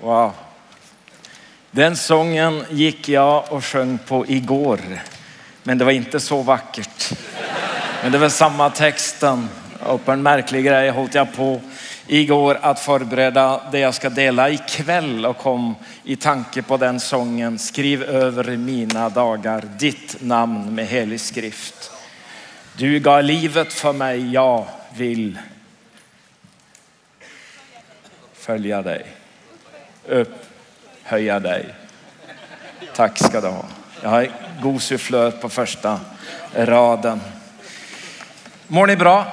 Wow. Den sången gick jag och sjöng på igår. Men det var inte så vackert. Men det var samma texten. Och på en märklig grej hållit jag på igår att förbereda det jag ska dela ikväll och kom i tanke på den sången. Skriv över mina dagar ditt namn med helig skrift. Du gav livet för mig, jag vill följa dig. Upphöja dig. Tack ska du ha. Jag har god sufflör på första raden. Mår ni bra?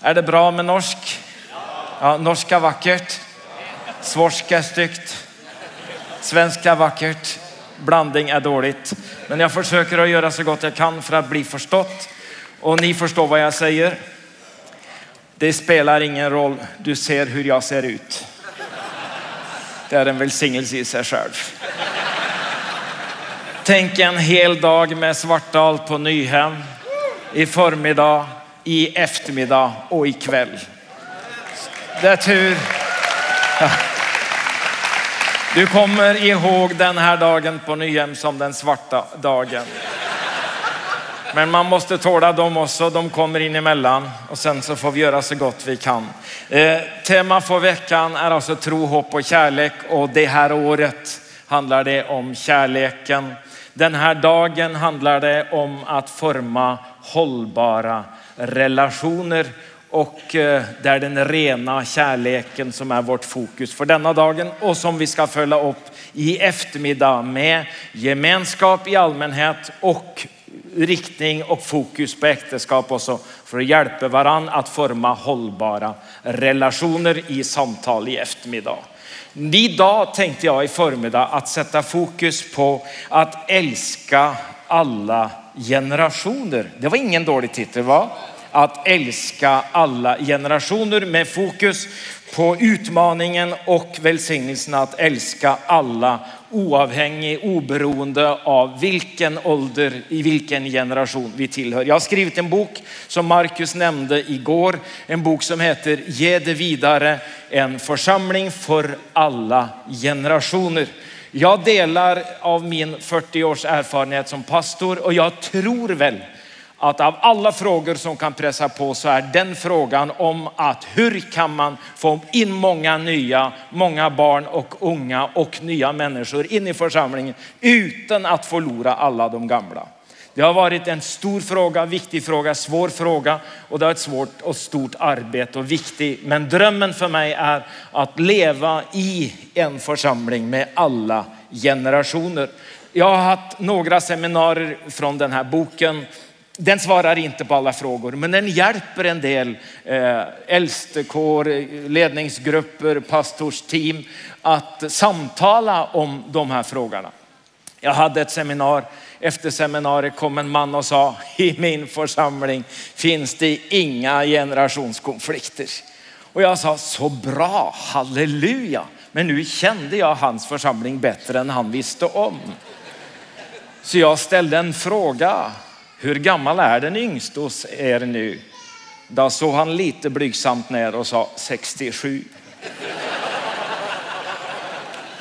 Är det bra med norsk? Ja, norska vackert. Svorska styggt. Svenska vackert. Blandning är dåligt. Men jag försöker att göra så gott jag kan för att bli förstått. Och ni förstår vad jag säger. Det spelar ingen roll. Du ser hur jag ser ut. Det är en välsignelse i sig själv. Tänk en hel dag med Svartdal på Nyhem. I förmiddag, i eftermiddag och ikväll. Det är tur. Du kommer ihåg den här dagen på Nyhem som den svarta dagen. Men man måste tåla dem också, de kommer in emellan och sen så får vi göra så gott vi kan. Eh, tema för veckan är alltså tro, hopp och kärlek och det här året handlar det om kärleken. Den här dagen handlar det om att forma hållbara relationer och eh, det är den rena kärleken som är vårt fokus för denna dagen och som vi ska följa upp i eftermiddag med gemenskap i allmänhet och riktning och fokus på äktenskap också för att hjälpa varandra att forma hållbara relationer i samtal i eftermiddag. Idag tänkte jag i förmiddag att sätta fokus på att älska alla generationer. Det var ingen dålig titel va? Att älska alla generationer med fokus på utmaningen och välsignelsen att älska alla oavhängig, oberoende av vilken ålder, i vilken generation vi tillhör. Jag har skrivit en bok som Marcus nämnde igår, en bok som heter Ge det vidare, en församling för alla generationer. Jag delar av min 40 års erfarenhet som pastor och jag tror väl att av alla frågor som kan pressa på så är den frågan om att hur kan man få in många nya, många barn och unga och nya människor in i församlingen utan att förlora alla de gamla. Det har varit en stor fråga, viktig fråga, svår fråga och det är ett svårt och stort arbete och viktigt. Men drömmen för mig är att leva i en församling med alla generationer. Jag har haft några seminarier från den här boken den svarar inte på alla frågor, men den hjälper en del eh, äldstekår, ledningsgrupper, pastorsteam att samtala om de här frågorna. Jag hade ett seminar. Efter seminariet kom en man och sa i min församling finns det inga generationskonflikter. Och jag sa så bra, halleluja. Men nu kände jag hans församling bättre än han visste om. Så jag ställde en fråga hur gammal är den yngste hos er nu? Då såg han lite blygsamt ner och sa 67.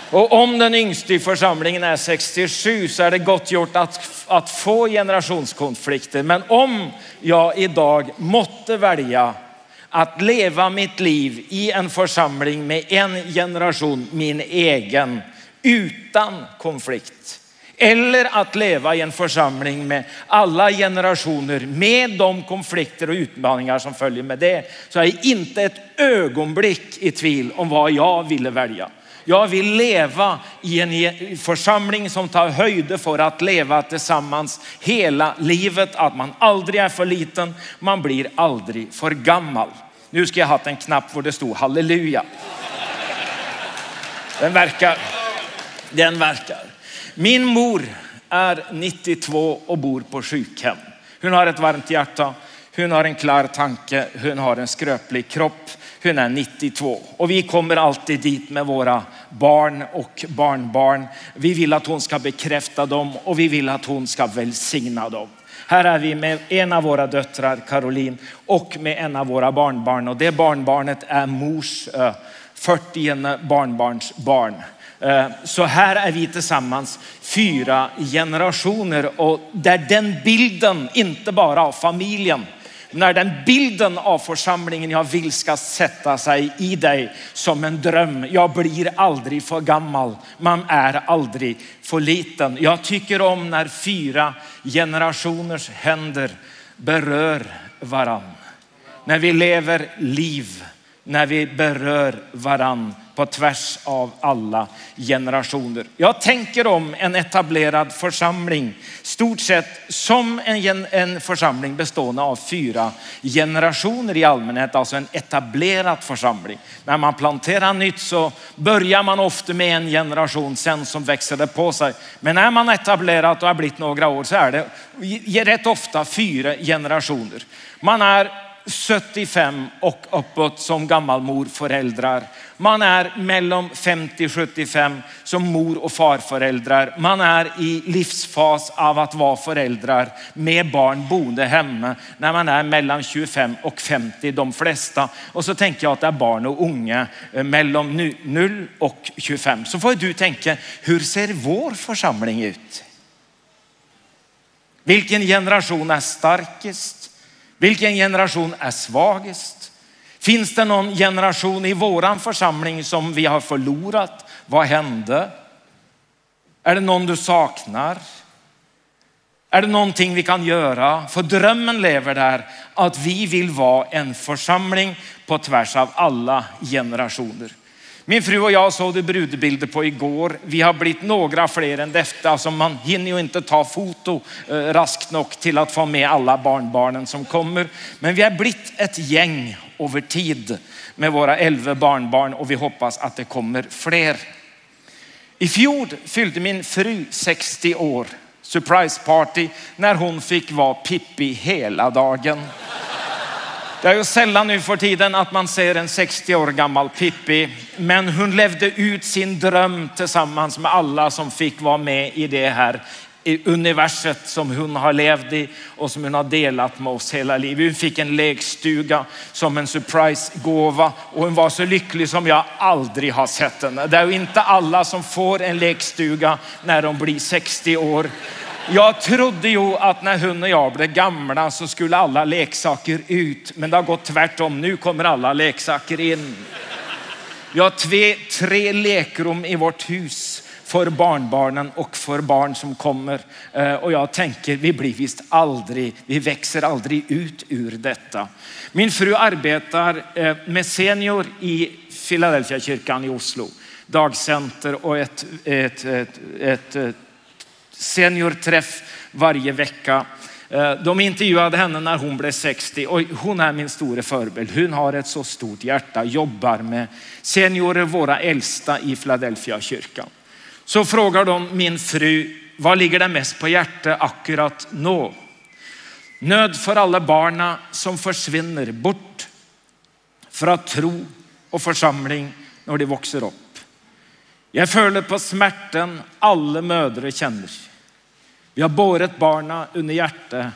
Och om den yngste i församlingen är 67 så är det gott gjort att, att få generationskonflikter. Men om jag idag måtte välja att leva mitt liv i en församling med en generation, min egen, utan konflikt eller att leva i en församling med alla generationer med de konflikter och utmaningar som följer med det. Så jag är inte ett ögonblick i tvivel om vad jag ville välja. Jag vill leva i en församling som tar höjde för att leva tillsammans hela livet. Att man aldrig är för liten, man blir aldrig för gammal. Nu ska jag ha en knapp där det stod halleluja. Den verkar. Den verkar. Min mor är 92 och bor på sjukhem. Hon har ett varmt hjärta, hon har en klar tanke, hon har en skröplig kropp. Hon är 92 och vi kommer alltid dit med våra barn och barnbarn. Vi vill att hon ska bekräfta dem och vi vill att hon ska välsigna dem. Här är vi med en av våra döttrar, Caroline, och med en av våra barnbarn och det barnbarnet är mors eh, 40 barnbarnsbarn. Eh, så här är vi tillsammans fyra generationer och där den bilden, inte bara av familjen, när den bilden av församlingen jag vill ska sätta sig i dig som en dröm. Jag blir aldrig för gammal. Man är aldrig för liten. Jag tycker om när fyra generationers händer berör varann. När vi lever liv, när vi berör varann på tvärs av alla generationer. Jag tänker om en etablerad församling, stort sett som en, en församling bestående av fyra generationer i allmänhet, alltså en etablerad församling. När man planterar nytt så börjar man ofta med en generation, sen som växer det på sig. Men när man etablerat och har blivit några år så är det rätt ofta fyra generationer. Man är 75 och uppåt som gammalmorföräldrar. Man är mellan 50-75 som mor och farföräldrar. Man är i livsfas av att vara föräldrar med barn boende hemma när man är mellan 25 och 50 de flesta. Och så tänker jag att det är barn och unga eh, mellan 0 och 25. Så får du tänka, hur ser vår församling ut? Vilken generation är starkast? Vilken generation är svagast? Finns det någon generation i våran församling som vi har förlorat? Vad hände? Är det någon du saknar? Är det någonting vi kan göra? För drömmen lever där att vi vill vara en församling på tvärs av alla generationer. Min fru och jag såg det brudbilder på igår. Vi har blivit några fler än detta. Alltså man hinner ju inte ta foto eh, raskt nog till att få med alla barnbarnen som kommer. Men vi har blivit ett gäng över tid med våra elva barnbarn och vi hoppas att det kommer fler. I fjol fyllde min fru 60 år. Surprise party när hon fick vara Pippi hela dagen. Det är ju sällan nu för tiden att man ser en 60 år gammal Pippi, men hon levde ut sin dröm tillsammans med alla som fick vara med i det här universet som hon har levt i och som hon har delat med oss hela livet. Hon fick en lekstuga som en surprise-gåva och hon var så lycklig som jag aldrig har sett henne. Det är ju inte alla som får en lekstuga när de blir 60 år. Jag trodde ju att när hon och jag blev gamla så skulle alla leksaker ut, men det har gått tvärtom. Nu kommer alla leksaker in. Vi har tre, tre lekrum i vårt hus för barnbarnen och för barn som kommer. Eh, och jag tänker, vi blir visst aldrig, vi växer aldrig ut ur detta. Min fru arbetar eh, med senior i Philadelphia kyrkan i Oslo. Dagcenter och ett, ett, ett, ett seniorträff varje vecka. Eh, de intervjuade henne när hon blev 60 och hon är min stora förebild. Hon har ett så stort hjärta, jobbar med seniorer, våra äldsta i Philadelphia kyrkan. Så frågar de min fru, vad ligger det mest på hjärtat akkurat nu? Nöd för alla barnen som försvinner bort från tro och församling när de växer upp. Jag känner på smärtan alla mödrar känner. Vi har båret barna under hjärtat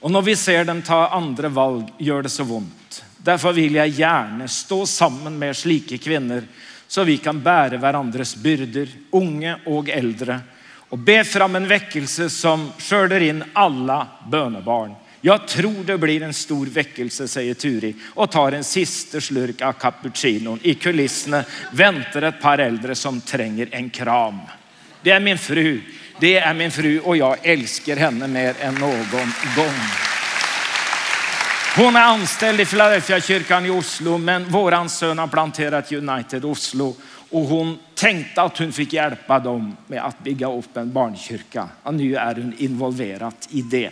och när vi ser dem ta andra val gör det så ont. Därför vill jag gärna stå samman med slike kvinnor så vi kan bära varandras byrder, unga och äldre och be fram en väckelse som skördar in alla bönebarn. Jag tror det blir en stor väckelse, säger Turi och tar en sista slurk av cappuccinon. I kulisserna väntar ett par äldre som tränger en kram. Det är min fru. Det är min fru och jag älskar henne mer än någon gång. Hon är anställd i Philadelphia kyrkan i Oslo, men våran son har planterat United Oslo och hon tänkte att hon fick hjälpa dem med att bygga upp en barnkyrka. Och nu är hon involverad i det.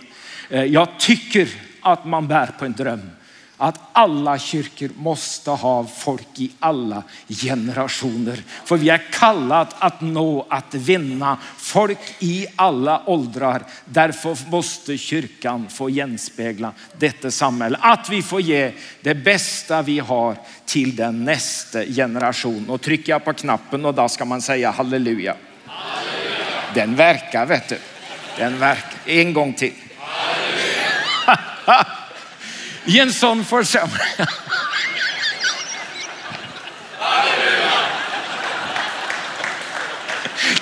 Eh, jag tycker att man bär på en dröm att alla kyrkor måste ha folk i alla generationer. För vi är kallat att nå, att vinna folk i alla åldrar. Därför måste kyrkan få genspegla detta samhälle. Att vi får ge det bästa vi har till den nästa generation. Och trycker jag på knappen och då ska man säga halleluja. halleluja. Den verkar vet du. Den verkar. En gång till i en sån församling.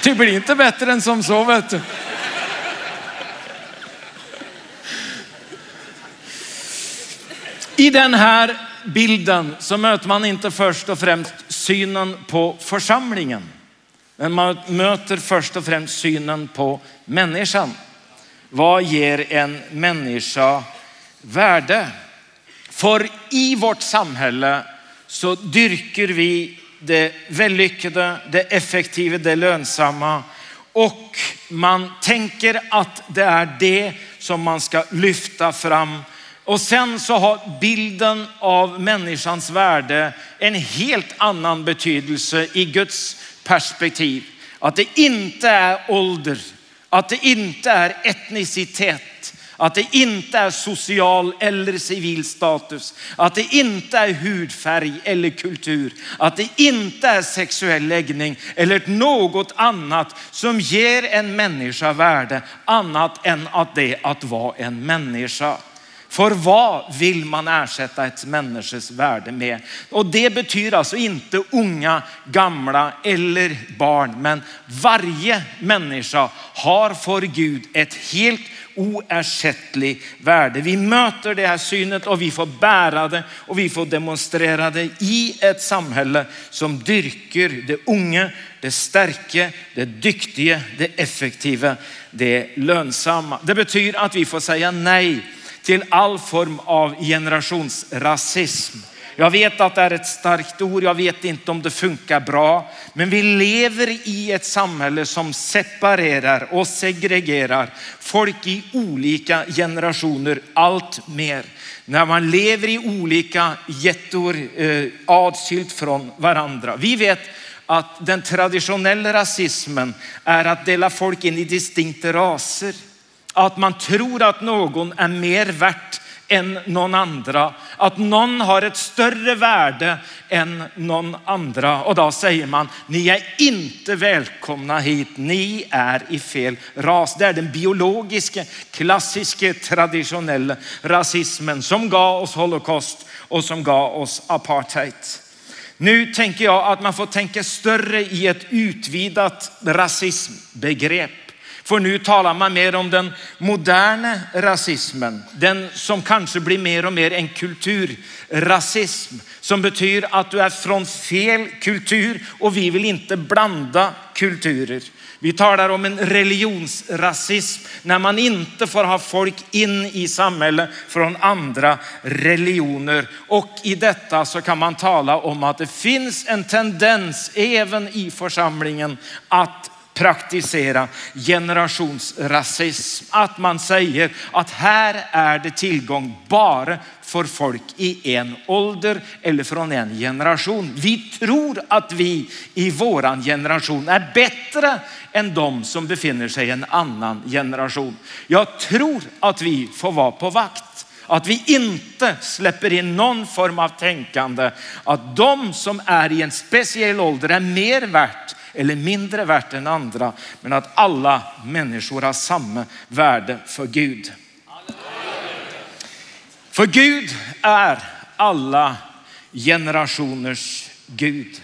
Det blir inte bättre än som så vet du. I den här bilden så möter man inte först och främst synen på församlingen. Men man möter först och främst synen på människan. Vad ger en människa värde? För i vårt samhälle så dyrker vi det vällyckade, det effektiva, det lönsamma och man tänker att det är det som man ska lyfta fram. Och sen så har bilden av människans värde en helt annan betydelse i Guds perspektiv. Att det inte är ålder, att det inte är etnicitet, att det inte är social eller civil status, att det inte är hudfärg eller kultur, att det inte är sexuell läggning eller något annat som ger en människa värde annat än att det är att vara en människa. För vad vill man ersätta ett människas värde med? Och det betyder alltså inte unga, gamla eller barn, men varje människa har för Gud ett helt oersättligt värde. Vi möter det här synet och vi får bära det och vi får demonstrera det i ett samhälle som dyrker det unga, det starka, det duktiga, det effektiva, det lönsamma. Det betyder att vi får säga nej till all form av generationsrasism. Jag vet att det är ett starkt ord, jag vet inte om det funkar bra, men vi lever i ett samhälle som separerar och segregerar folk i olika generationer allt mer. När man lever i olika gettor eh, avskilt från varandra. Vi vet att den traditionella rasismen är att dela folk in i distinkta raser. Att man tror att någon är mer värt än någon andra. Att någon har ett större värde än någon andra. Och då säger man, ni är inte välkomna hit, ni är i fel ras. Det är den biologiska, klassiska, traditionella rasismen som gav oss holocaust och som gav oss apartheid. Nu tänker jag att man får tänka större i ett utvidat rasismbegrepp. För nu talar man mer om den moderna rasismen. Den som kanske blir mer och mer en kulturrasism. Som betyder att du är från fel kultur och vi vill inte blanda kulturer. Vi talar om en religionsrasism när man inte får ha folk in i samhället från andra religioner. Och i detta så kan man tala om att det finns en tendens även i församlingen att praktisera generationsrasism. Att man säger att här är det tillgång bara för folk i en ålder eller från en generation. Vi tror att vi i våran generation är bättre än de som befinner sig i en annan generation. Jag tror att vi får vara på vakt. Att vi inte släpper in någon form av tänkande att de som är i en speciell ålder är mer värt eller mindre värt än andra, men att alla människor har samma värde för Gud. För Gud är alla generationers Gud.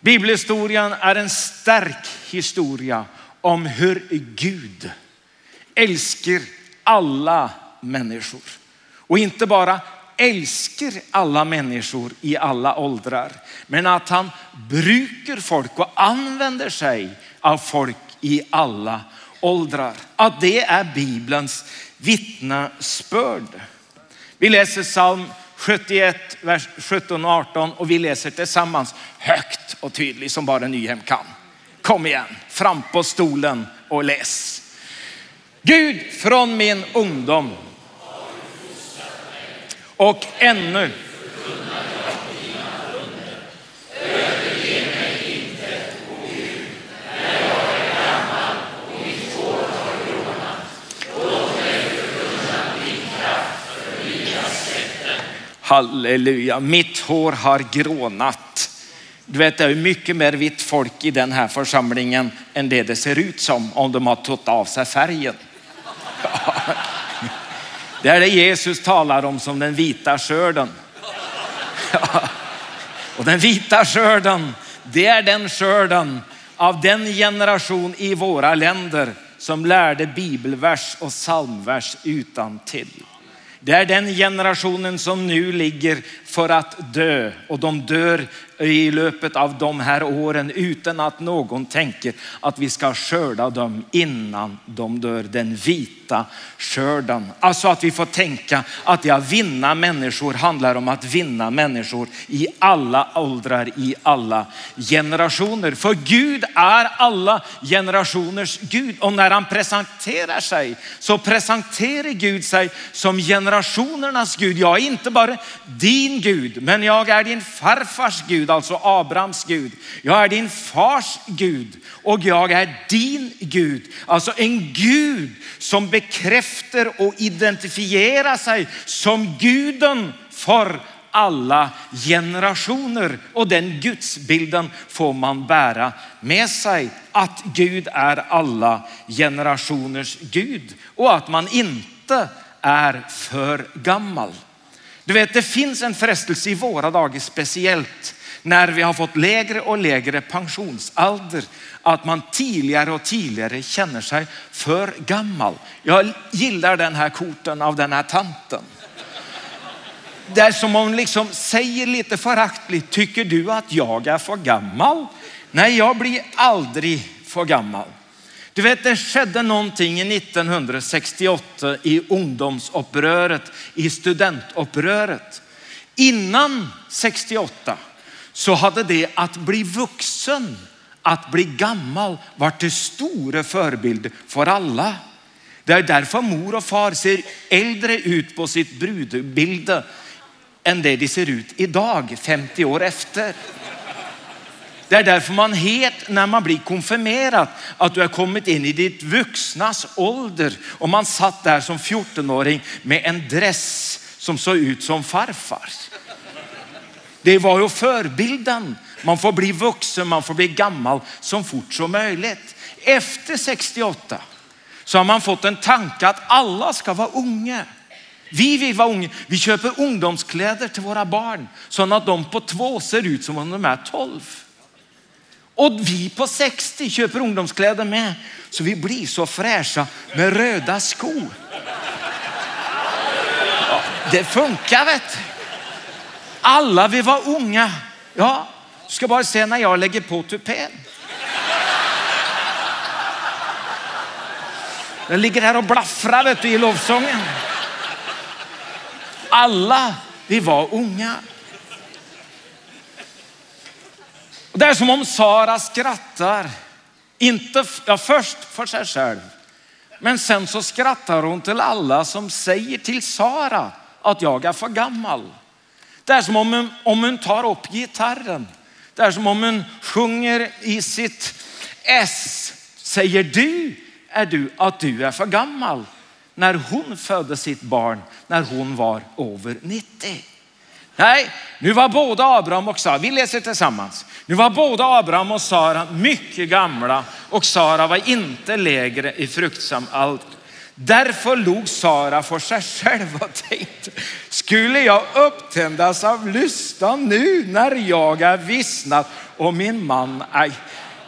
Bibelhistorien är en stark historia om hur Gud älskar alla människor. Och inte bara älskar alla människor i alla åldrar, men att han brukar folk och använder sig av folk i alla åldrar. Att det är Bibelns vittnesbörd. Vi läser psalm 71, vers 17 och 18 och vi läser tillsammans högt och tydligt som bara Nyhem kan. Kom igen, fram på stolen och läs. Gud från min ungdom och ännu Halleluja, mitt hår har grånat. Du vet, det är mycket mer vitt folk i den här församlingen än det det ser ut som om de har tagit av sig färgen. Det är det Jesus talar om som den vita skörden. Och den vita skörden, det är den skörden av den generation i våra länder som lärde bibelvers och psalmvers utan till. Det är den generationen som nu ligger för att dö och de dör i löpet av de här åren utan att någon tänker att vi ska skörda dem innan de dör. Den vita skörden. Alltså att vi får tänka att ja, vinna människor handlar om att vinna människor i alla åldrar, i alla generationer. För Gud är alla generationers Gud och när han presenterar sig så presenterar Gud sig som generationernas Gud. Jag är inte bara din Gud, men jag är din farfars Gud Gud, alltså Abrahams Gud. Jag är din fars Gud och jag är din Gud. Alltså en Gud som bekräftar och identifierar sig som guden för alla generationer. Och den gudsbilden får man bära med sig. Att Gud är alla generationers Gud och att man inte är för gammal. Du vet, det finns en frestelse i våra dagar speciellt när vi har fått lägre och lägre pensionsålder att man tidigare och tidigare känner sig för gammal. Jag gillar den här korten av den här tanten. Det är som om liksom säger lite föraktligt, tycker du att jag är för gammal? Nej, jag blir aldrig för gammal. Du vet, det skedde någonting 1968 i ungdomsuppröret, i studentuppröret. Innan 68 så hade det att bli vuxen, att bli gammal varit till stora förebild för alla. Det är därför mor och far ser äldre ut på sitt brudbild än det de ser ut idag, 50 år efter. Det är därför man het när man blir konfirmerad att du har kommit in i ditt vuxnas ålder och man satt där som 14-åring med en dress som såg ut som farfars. Det var ju förbilden. Man får bli vuxen, man får bli gammal så fort som möjligt. Efter 68 så har man fått en tanke att alla ska vara unga. Vi vill vara unga. Vi köper ungdomskläder till våra barn så att de på två ser ut som om de är 12. Och vi på 60 köper ungdomskläder med så vi blir så fräscha med röda skor. Ja, det funkar vet du. Alla vi var unga. Ja, du ska bara se när jag lägger på tupén. Den ligger här och blaffrar vet du, i lovsången. Alla vi var unga. Det är som om Sara skrattar. Inte ja, först för sig själv, men sen så skrattar hon till alla som säger till Sara att jag är för gammal. Det är som om hon, om hon tar upp gitarren. Det är som om hon sjunger i sitt S. Säger du, är du att du är för gammal? När hon födde sitt barn när hon var över 90. Nej, nu var både Abraham och Sara, vi läser tillsammans. Nu var både Abraham och Sara mycket gamla och Sara var inte lägre i fruktsam allt Därför log Sara för sig själv och tänkte, skulle jag upptändas av lustan nu när jag är vissnat och min man är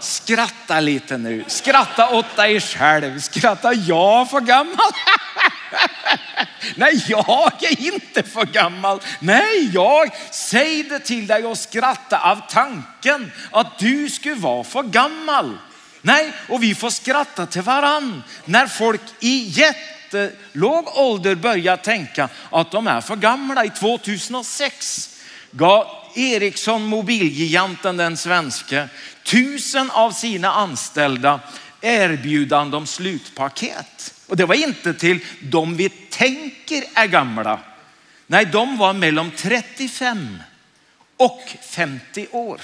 Skratta lite nu, skratta åt dig själv, skratta jag för gammal. Nej, jag är inte för gammal. Nej, jag säger det till dig och skratta av tanken att du skulle vara för gammal. Nej, och vi får skratta till varann när folk i jättelåg ålder börjar tänka att de är för gamla. I 2006 gav Ericsson mobilgiganten den svenske tusen av sina anställda erbjudande om slutpaket. Och det var inte till de vi tänker är gamla. Nej, de var mellan 35 och 50 år.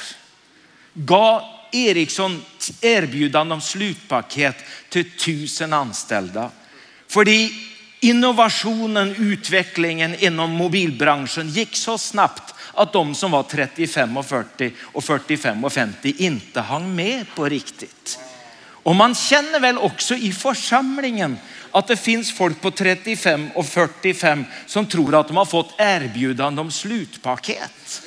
Gav Ericsson erbjudande om slutpaket till tusen anställda. För innovationen, utvecklingen inom mobilbranschen gick så snabbt att de som var 35 och 40 och 45 och 50 inte hang med på riktigt. Och man känner väl också i församlingen att det finns folk på 35 och 45 som tror att de har fått erbjudande om slutpaket.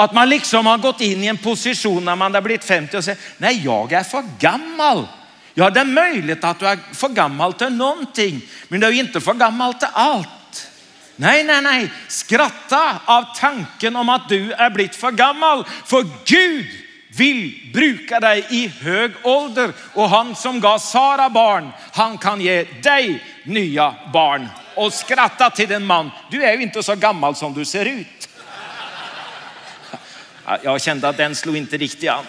Att man liksom har gått in i en position när man har blivit 50 och säger, nej jag är för gammal. Ja, det är möjligt att du är för gammal till någonting, men du är inte för gammal till allt. Nej, nej, nej, skratta av tanken om att du är blivit för gammal. För Gud vill bruka dig i hög ålder och han som gav Sara barn, han kan ge dig nya barn. Och skratta till din man, du är ju inte så gammal som du ser ut. Jag kände att den slog inte riktigt an.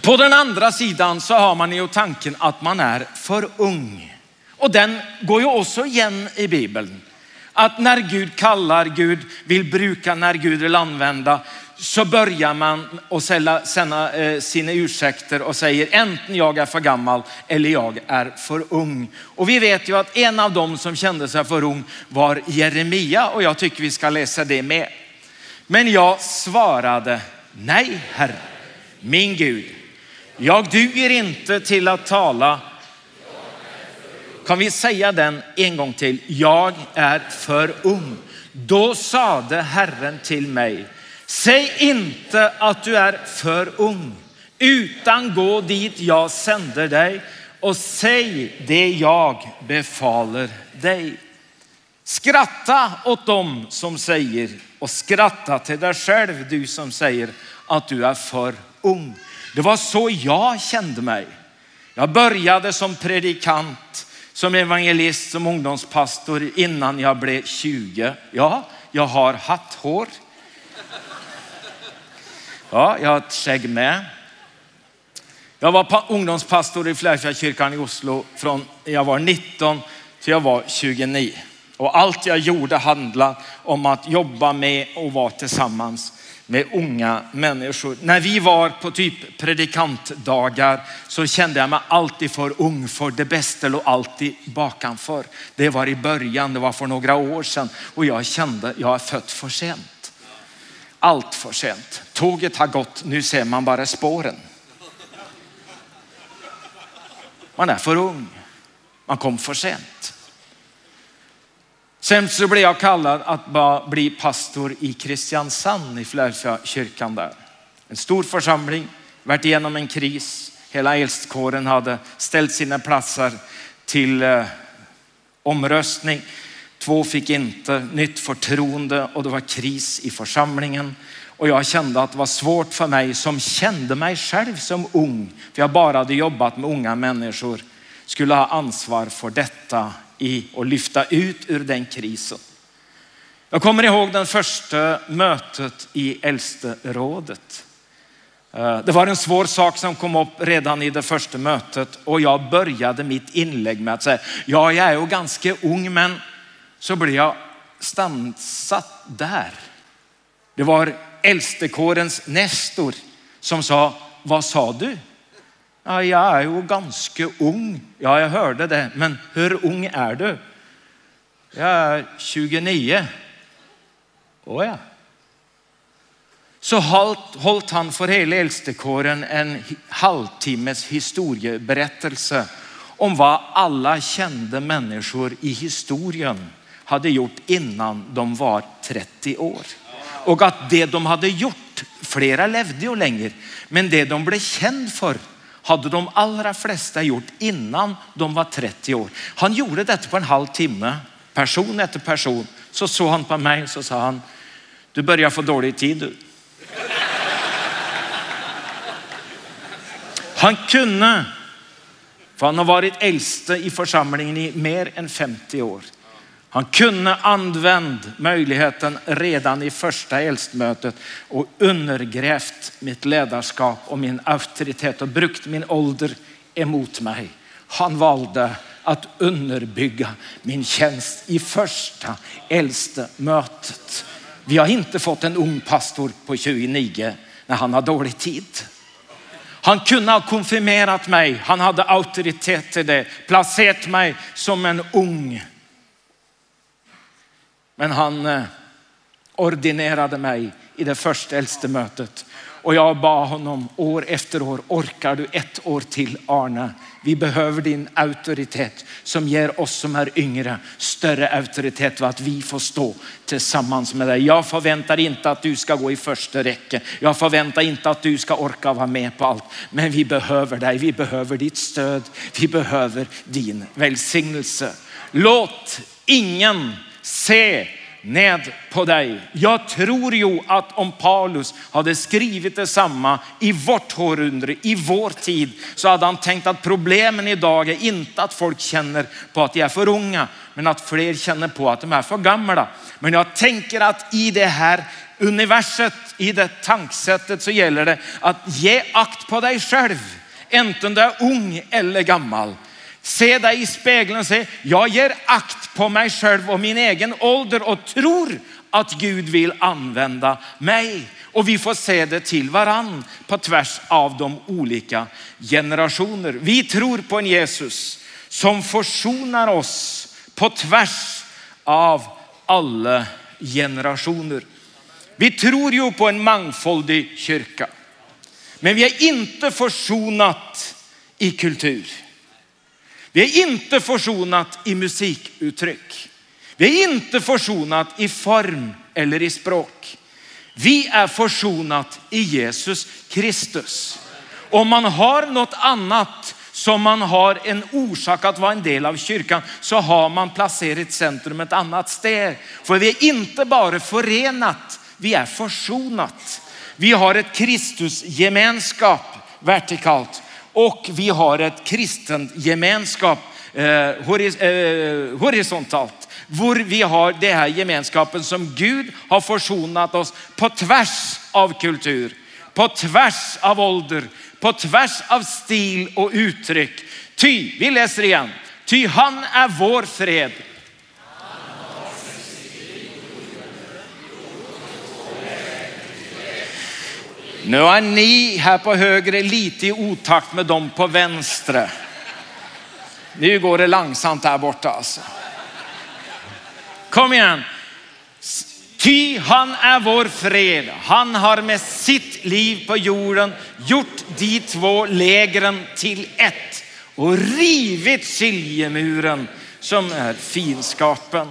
På den andra sidan så har man ju tanken att man är för ung. Och den går ju också igen i Bibeln. Att när Gud kallar, Gud vill bruka, när Gud vill använda, så börjar man att sända eh, sina ursäkter och säger enten jag är för gammal eller jag är för ung. Och vi vet ju att en av dem som kände sig för ung var Jeremia och jag tycker vi ska läsa det med. Men jag svarade nej herre, min Gud, jag duger inte till att tala. Kan vi säga den en gång till? Jag är för ung. Då sade Herren till mig, säg inte att du är för ung, utan gå dit jag sänder dig och säg det jag befaller dig. Skratta åt dem som säger och skratta till dig själv du som säger att du är för ung. Det var så jag kände mig. Jag började som predikant, som evangelist, som ungdomspastor innan jag blev 20. Ja, jag har hatthår. Ja, jag har ett skägg med. Jag var ungdomspastor i Fläfjakyrkan i Oslo från jag var 19 till jag var 29. Och allt jag gjorde handlade om att jobba med och vara tillsammans med unga människor. När vi var på typ predikantdagar så kände jag mig alltid för ung för det bästa låg alltid bakanför. Det var i början, det var för några år sedan och jag kände jag är född för sent. Allt för sent. Tåget har gått, nu ser man bara spåren. Man är för ung. Man kom för sent. Sen så blev jag kallad att bli pastor i Kristiansand i Flärsa kyrkan där. En stor församling, varit igenom en kris. Hela eldskåren hade ställt sina platser till eh, omröstning. Två fick inte nytt förtroende och det var kris i församlingen. Och jag kände att det var svårt för mig som kände mig själv som ung, för jag bara hade jobbat med unga människor, skulle ha ansvar för detta i och lyfta ut ur den krisen. Jag kommer ihåg den första mötet i äldsterådet. Eh, det var en svår sak som kom upp redan i det första mötet och jag började mitt inlägg med att säga, ja, jag är ju ganska ung, men så blev jag stansat där. Det var äldstekårens Nestor som sa, vad sa du? Ja, jag är ju ganska ung. Ja, jag hörde det. Men hur ung är du? Jag är 29. Åh ja. Så höll han för hela äldstekåren en halvtimmes historieberättelse om vad alla kända människor i historien hade gjort innan de var 30 år. Och att det de hade gjort, flera levde ju längre, men det de blev känd för hade de allra flesta gjort innan de var 30 år. Han gjorde detta på en halv timme, person efter person. Så såg han på mig och så sa han, du börjar få dålig tid du. Han kunde, för han har varit äldste i församlingen i mer än 50 år. Han kunde använt möjligheten redan i första äldstmötet och undergrävt mitt ledarskap och min auktoritet och brukt min ålder emot mig. Han valde att underbygga min tjänst i första äldste mötet. Vi har inte fått en ung pastor på 29 när han har dålig tid. Han kunde ha konfirmerat mig. Han hade auktoritet till det. Placerat mig som en ung men han eh, ordinerade mig i det första äldste mötet. Och jag bad honom år efter år, orkar du ett år till Arne? Vi behöver din auktoritet som ger oss som är yngre större auktoritet och att vi får stå tillsammans med dig. Jag förväntar inte att du ska gå i första räcke. Jag förväntar inte att du ska orka vara med på allt. Men vi behöver dig. Vi behöver ditt stöd. Vi behöver din välsignelse. Låt ingen se ned på dig. Jag tror ju att om Paulus hade skrivit detsamma i vårt århundrade, i vår tid, så hade han tänkt att problemen idag är inte att folk känner på att de är för unga, men att fler känner på att de är för gamla. Men jag tänker att i det här universet, i det tankesättet, så gäller det att ge akt på dig själv. Enten du är ung eller gammal. Se dig i spegeln och säg, jag ger akt på mig själv och min egen ålder och tror att Gud vill använda mig. Och vi får se det till varann på tvärs av de olika generationer. Vi tror på en Jesus som försonar oss på tvärs av alla generationer. Vi tror ju på en mångfaldig kyrka, men vi är inte försonat i kultur. Vi är inte försonat i musikuttryck. Vi är inte försonat i form eller i språk. Vi är försonat i Jesus Kristus. Om man har något annat som man har en orsak att vara en del av kyrkan så har man placerat centrum ett annat ställe. För vi är inte bara förenat, vi är försonat. Vi har ett Kristus gemenskap vertikalt och vi har ett kristen gemenskap eh, eh, horisontalt. Hvor vi har det här gemenskapen som Gud har försonat oss på tvärs av kultur, på tvärs av ålder, på tvärs av stil och uttryck. Ty, vi läser igen, ty han är vår fred. Nu är ni här på höger lite i otakt med dem på vänster. Nu går det långsamt här borta alltså. Kom igen. Ty han är vår fred. Han har med sitt liv på jorden gjort de två lägren till ett och rivit skiljemuren som är finskapen.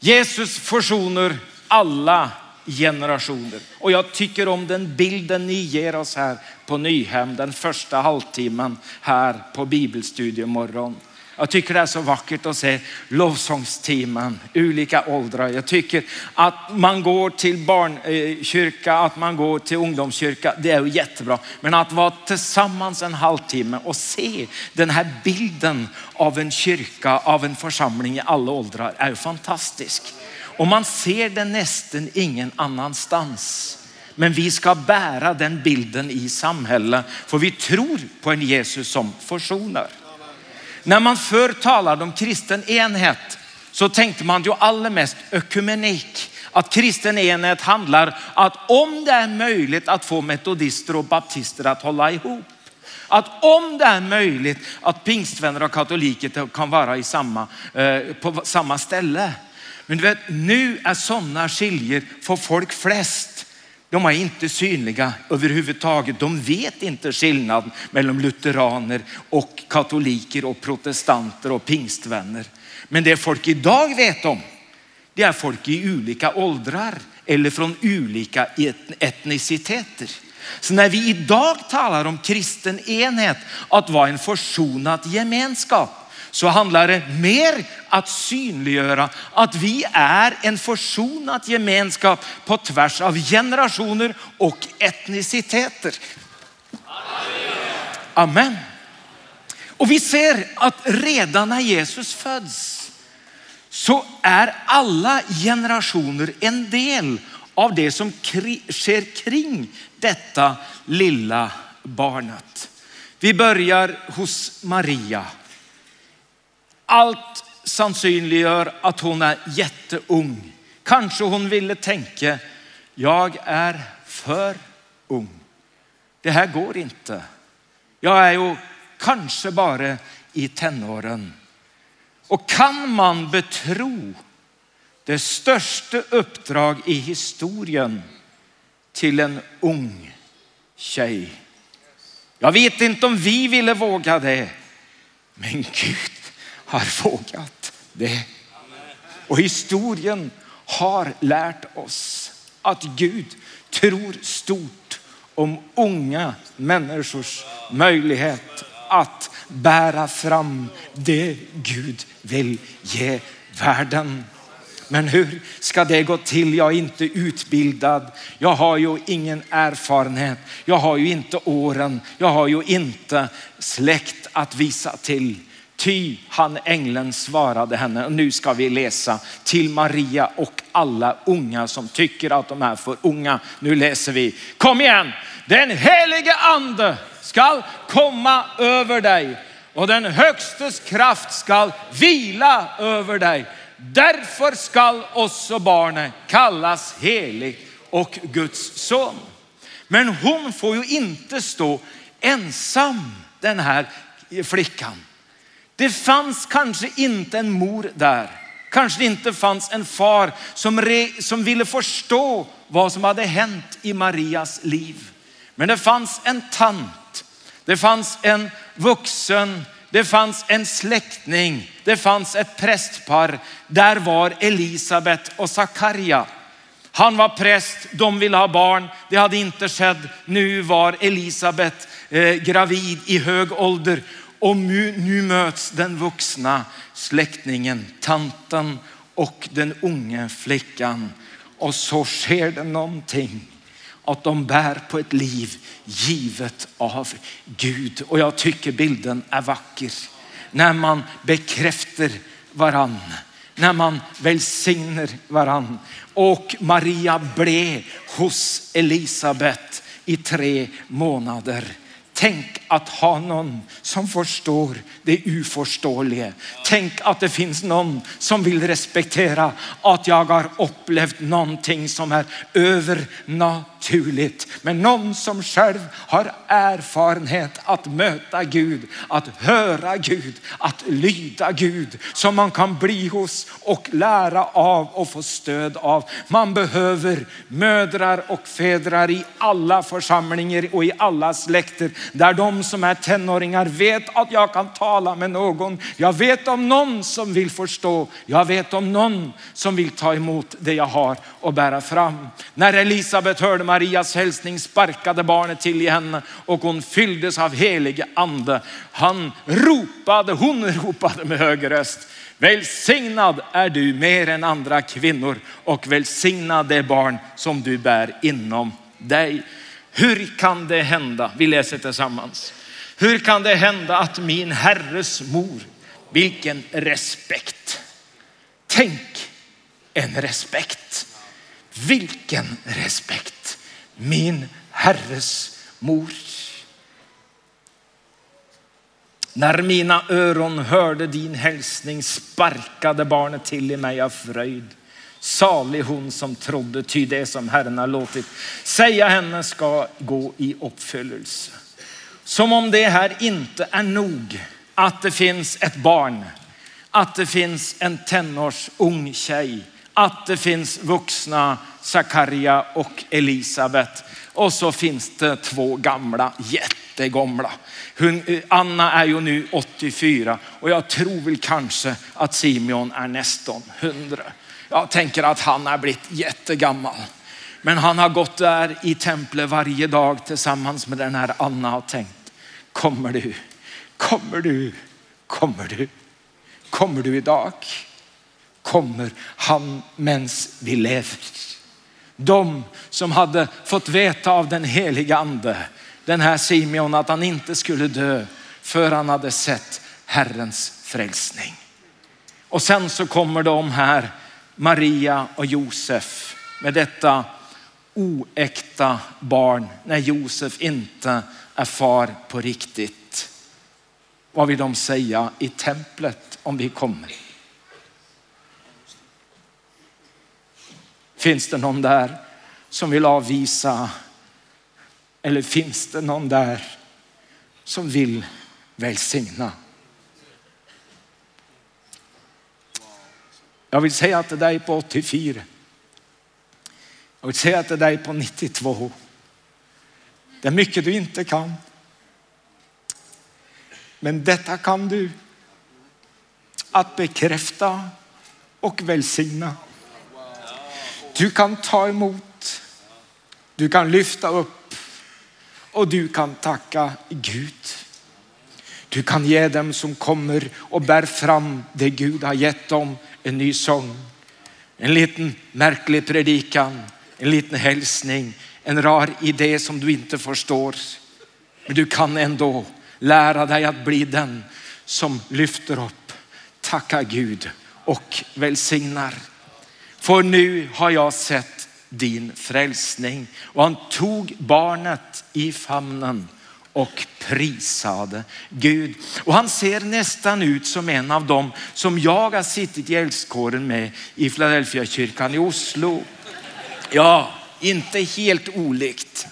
Jesus försonar alla generationer. Och jag tycker om den bilden ni ger oss här på Nyhem den första halvtimmen här på bibelstudiemorgon. Jag tycker det är så vackert att se lovsångsteamen, olika åldrar. Jag tycker att man går till barnkyrka, att man går till ungdomskyrka, det är ju jättebra. Men att vara tillsammans en halvtimme och se den här bilden av en kyrka, av en församling i alla åldrar är ju fantastisk. Och man ser det nästan ingen annanstans. Men vi ska bära den bilden i samhället för vi tror på en Jesus som försonar. När man förr talade om kristen enhet så tänkte man ju allra mest ökumenik. Att kristen enhet handlar att om det är möjligt att få metodister och baptister att hålla ihop. Att om det är möjligt att pingstvänner och katoliker kan vara i samma, eh, på samma ställe. Men du vet, nu är sådana skiljer för folk flest. De är inte synliga överhuvudtaget. De vet inte skillnaden mellan lutheraner och katoliker och protestanter och pingstvänner. Men det folk idag vet om, det är folk i olika åldrar eller från olika etniciteter. Så när vi idag talar om kristen enhet, att vara en försonad gemenskap, så handlar det mer att synliggöra att vi är en försonad gemenskap på tvärs av generationer och etniciteter. Amen. Och vi ser att redan när Jesus föds så är alla generationer en del av det som sker kring detta lilla barnet. Vi börjar hos Maria allt sannsynliggör att hon är jätteung. Kanske hon ville tänka, jag är för ung. Det här går inte. Jag är ju kanske bara i tenåren. Och kan man betro det största uppdrag i historien till en ung tjej. Jag vet inte om vi ville våga det, men Gud har vågat det. Och historien har lärt oss att Gud tror stort om unga människors möjlighet att bära fram det Gud vill ge världen. Men hur ska det gå till? Jag är inte utbildad. Jag har ju ingen erfarenhet. Jag har ju inte åren. Jag har ju inte släkt att visa till. Ty han ängeln svarade henne, och nu ska vi läsa till Maria och alla unga som tycker att de är för unga. Nu läser vi, kom igen, den helige ande skall komma över dig och den högstes kraft skall vila över dig. Därför skall också barnet kallas helig och Guds son. Men hon får ju inte stå ensam den här flickan. Det fanns kanske inte en mor där. Kanske det inte fanns en far som, re, som ville förstå vad som hade hänt i Marias liv. Men det fanns en tant, det fanns en vuxen, det fanns en släkting, det fanns ett prästpar. Där var Elisabet och Sakarja. Han var präst, de ville ha barn, det hade inte skett. Nu var Elisabet eh, gravid i hög ålder och nu, nu möts den vuxna släktingen, tanten och den unga flickan. Och så sker det någonting att de bär på ett liv givet av Gud. Och jag tycker bilden är vacker. När man bekräftar varann, när man välsignar varann. Och Maria blev hos Elisabet i tre månader. Tänk att ha någon som förstår det oförståeliga. Tänk att det finns någon som vill respektera att jag har upplevt någonting som är övernaturligt. Men någon som själv har erfarenhet att möta Gud, att höra Gud, att lyda Gud. Som man kan bli hos och lära av och få stöd av. Man behöver mödrar och fädrar i alla församlingar och i alla släkter där de som är tenåringar vet att jag kan tala med någon. Jag vet om någon som vill förstå. Jag vet om någon som vill ta emot det jag har och bära fram. När Elisabet hörde Marias hälsning sparkade barnet till i henne och hon fylldes av helige ande. Han ropade, hon ropade med hög röst. Välsignad är du mer än andra kvinnor och välsignad det barn som du bär inom dig. Hur kan det hända? Vi läser tillsammans. Hur kan det hända att min herres mor, vilken respekt. Tänk en respekt. Vilken respekt. Min herres mor. När mina öron hörde din hälsning sparkade barnet till i mig av fröjd. Salig hon som trodde, ty det som Herren har låtit säga henne ska gå i uppfyllelse. Som om det här inte är nog att det finns ett barn, att det finns en tenårsung tjej, att det finns vuxna Sakarja och Elisabet och så finns det två gamla, jättegamla. Anna är ju nu 84 och jag tror väl kanske att Simeon är nästan 100. Jag tänker att han har blivit jättegammal. Men han har gått där i templet varje dag tillsammans med den här Anna och tänkt, kommer du, kommer du, kommer du, kommer du idag? Kommer han mens vi lever? De som hade fått veta av den heliga ande, den här Simeon, att han inte skulle dö för han hade sett Herrens frälsning. Och sen så kommer de här Maria och Josef med detta oäkta barn när Josef inte är far på riktigt. Vad vill de säga i templet om vi kommer? Finns det någon där som vill avvisa? Eller finns det någon där som vill välsigna? Jag vill säga till dig på 84. Jag vill säga till dig på 92. Det är mycket du inte kan. Men detta kan du. Att bekräfta och välsigna. Du kan ta emot. Du kan lyfta upp och du kan tacka Gud. Du kan ge dem som kommer och bär fram det Gud har gett dem en ny sång. En liten märklig predikan, en liten hälsning, en rar idé som du inte förstår. Men du kan ändå lära dig att bli den som lyfter upp, tackar Gud och välsignar. För nu har jag sett din frälsning. Och han tog barnet i famnen och prisade Gud. Och han ser nästan ut som en av dem som jag har suttit i eldskåren med i Philadelphia kyrkan i Oslo. Ja, inte helt olikt.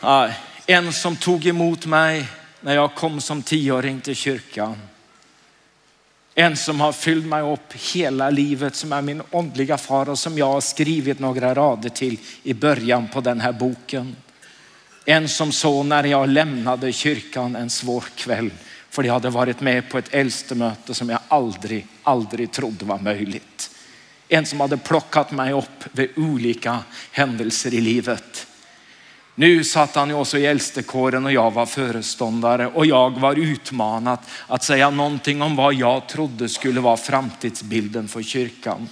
Ja, en som tog emot mig när jag kom som tioåring till kyrkan. En som har fyllt mig upp hela livet, som är min åndliga far och som jag har skrivit några rader till i början på den här boken. En som så när jag lämnade kyrkan en svår kväll, för jag hade varit med på ett äldstemöte som jag aldrig, aldrig trodde var möjligt. En som hade plockat mig upp vid olika händelser i livet. Nu satt han ju också i äldstekåren och jag var föreståndare och jag var utmanad att säga någonting om vad jag trodde skulle vara framtidsbilden för kyrkan.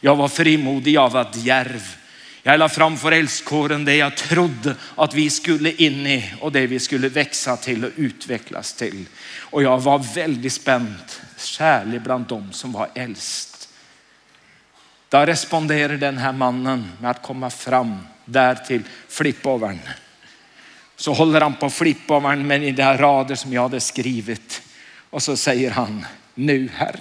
Jag var frimodig, jag var djärv. Jag la fram för älskåren det jag trodde att vi skulle in i och det vi skulle växa till och utvecklas till. Och jag var väldigt spänd, särskilt bland dem som var äldst. Då responderar den här mannen med att komma fram där till flippovern. Så håller han på flippovern med de här rader som jag hade skrivit. Och så säger han, nu herr,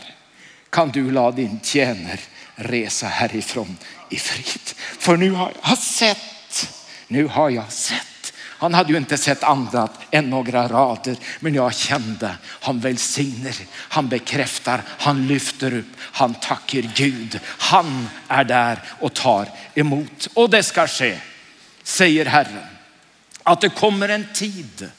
kan du la din tjänare resa härifrån i frid. För nu har jag sett, nu har jag sett. Han hade ju inte sett annat än några rader, men jag kände han välsignar, han bekräftar, han lyfter upp, han tackar Gud. Han är där och tar emot och det ska ske, säger Herren. Att det kommer en tid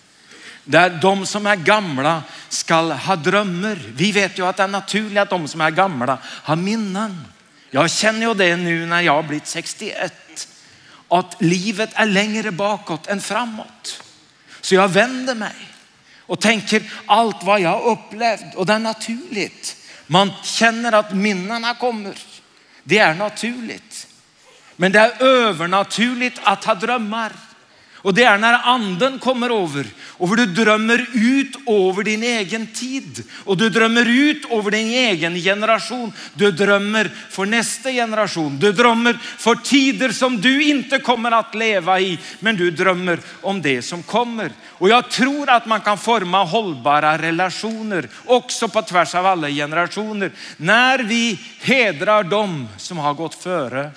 där de som är gamla ska ha drömmar. Vi vet ju att det är naturligt att de som är gamla har minnen. Jag känner ju det nu när jag har blivit 61. Att livet är längre bakåt än framåt. Så jag vänder mig och tänker allt vad jag har upplevt och det är naturligt. Man känner att minnena kommer. Det är naturligt. Men det är övernaturligt att ha drömmar. Och det är när anden kommer över och du drömmer ut över din egen tid och du drömmer ut över din egen generation. Du drömmer för nästa generation. Du drömmer för tider som du inte kommer att leva i, men du drömmer om det som kommer. Och jag tror att man kan forma hållbara relationer också på tvärs av alla generationer. När vi hedrar dem som har gått före,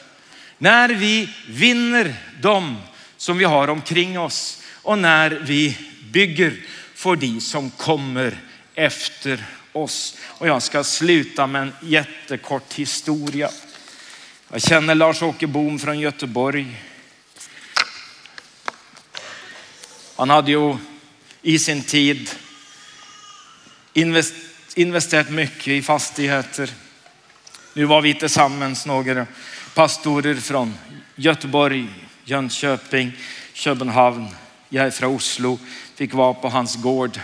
när vi vinner dem som vi har omkring oss och när vi bygger för de som kommer efter oss. Och jag ska sluta med en jättekort historia. Jag känner Lars-Åke Bohm från Göteborg. Han hade ju i sin tid investerat mycket i fastigheter. Nu var vi tillsammans några pastorer från Göteborg, Jönköping, Köpenhamn. Jag är från Oslo, fick vara på hans gård.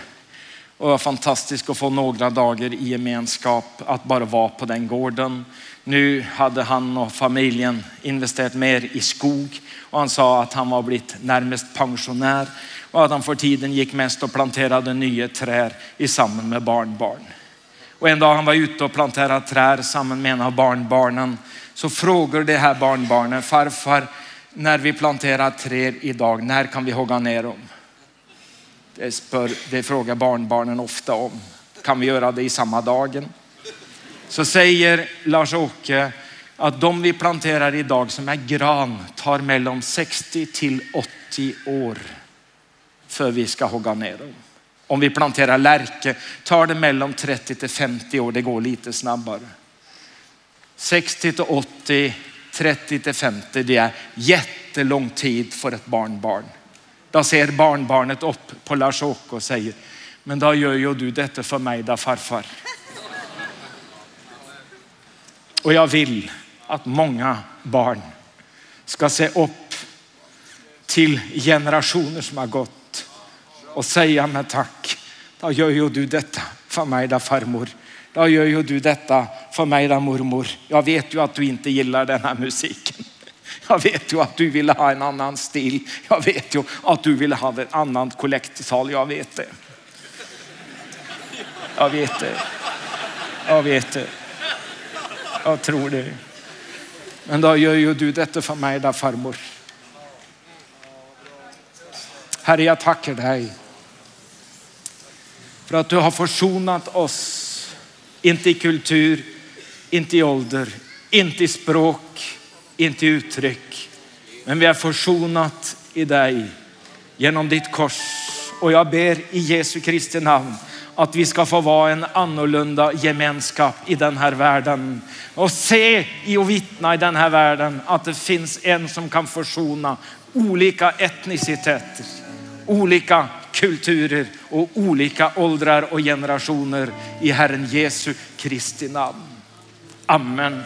Och det var fantastiskt att få några dagar i gemenskap, att bara vara på den gården. Nu hade han och familjen investerat mer i skog och han sa att han var blivit närmast pensionär och att han för tiden gick mest och planterade nya träd i samman med barnbarn. Och en dag han var ute och planterade träd samman med en av barnbarnen så frågar det här barnbarnet farfar, när vi planterar träd idag, när kan vi hugga ner dem? Det, spör, det frågar barnbarnen ofta om. Kan vi göra det i samma dagen? Så säger Lars-Åke att de vi planterar idag som är gran tar mellan 60 till 80 år för vi ska hugga ner dem. Om vi planterar lärke tar det mellan 30 till 50 år, det går lite snabbare. 60 till 80 30 till 50, det är jättelång tid för ett barnbarn. Då ser barnbarnet upp på Lars-Åke och säger, men då gör ju du detta för mig då farfar. Och jag vill att många barn ska se upp till generationer som har gått och säga med tack. Då gör ju du detta för mig då farmor. Då gör ju du detta för mig då mormor. Jag vet ju att du inte gillar den här musiken. Jag vet ju att du vill ha en annan stil. Jag vet ju att du vill ha ett annat kollektsal. Jag vet det. Jag vet det. Jag vet det. Jag tror det. Men då gör ju du detta för mig då farmor. Herre, jag tackar dig för att du har försonat oss. Inte i kultur, inte i ålder, inte i språk, inte i uttryck. Men vi är försonat i dig genom ditt kors. Och jag ber i Jesu Kristi namn att vi ska få vara en annorlunda gemenskap i den här världen och se och vittna i den här världen att det finns en som kan försona olika etniciteter, olika kulturer och olika åldrar och generationer i Herren Jesu Kristi namn. Amen.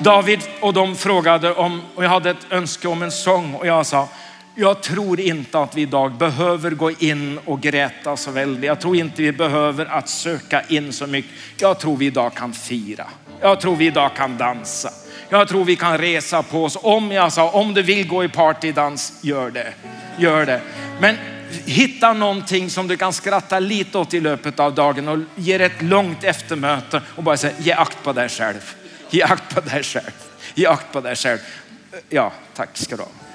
David och de frågade om, och jag hade ett önske om en sång och jag sa, jag tror inte att vi idag behöver gå in och gräta så väldigt. Jag tror inte vi behöver att söka in så mycket. Jag tror vi idag kan fira. Jag tror vi idag kan dansa. Jag tror vi kan resa på oss. Om jag sa, om du vill gå i partydans, gör det. Gör det. Men hitta någonting som du kan skratta lite åt i löpet av dagen och ge ett långt eftermöte och bara säga, ge akt på dig själv. Ge akt på dig själv. Ge akt på dig själv. Ja, tack ska du ha.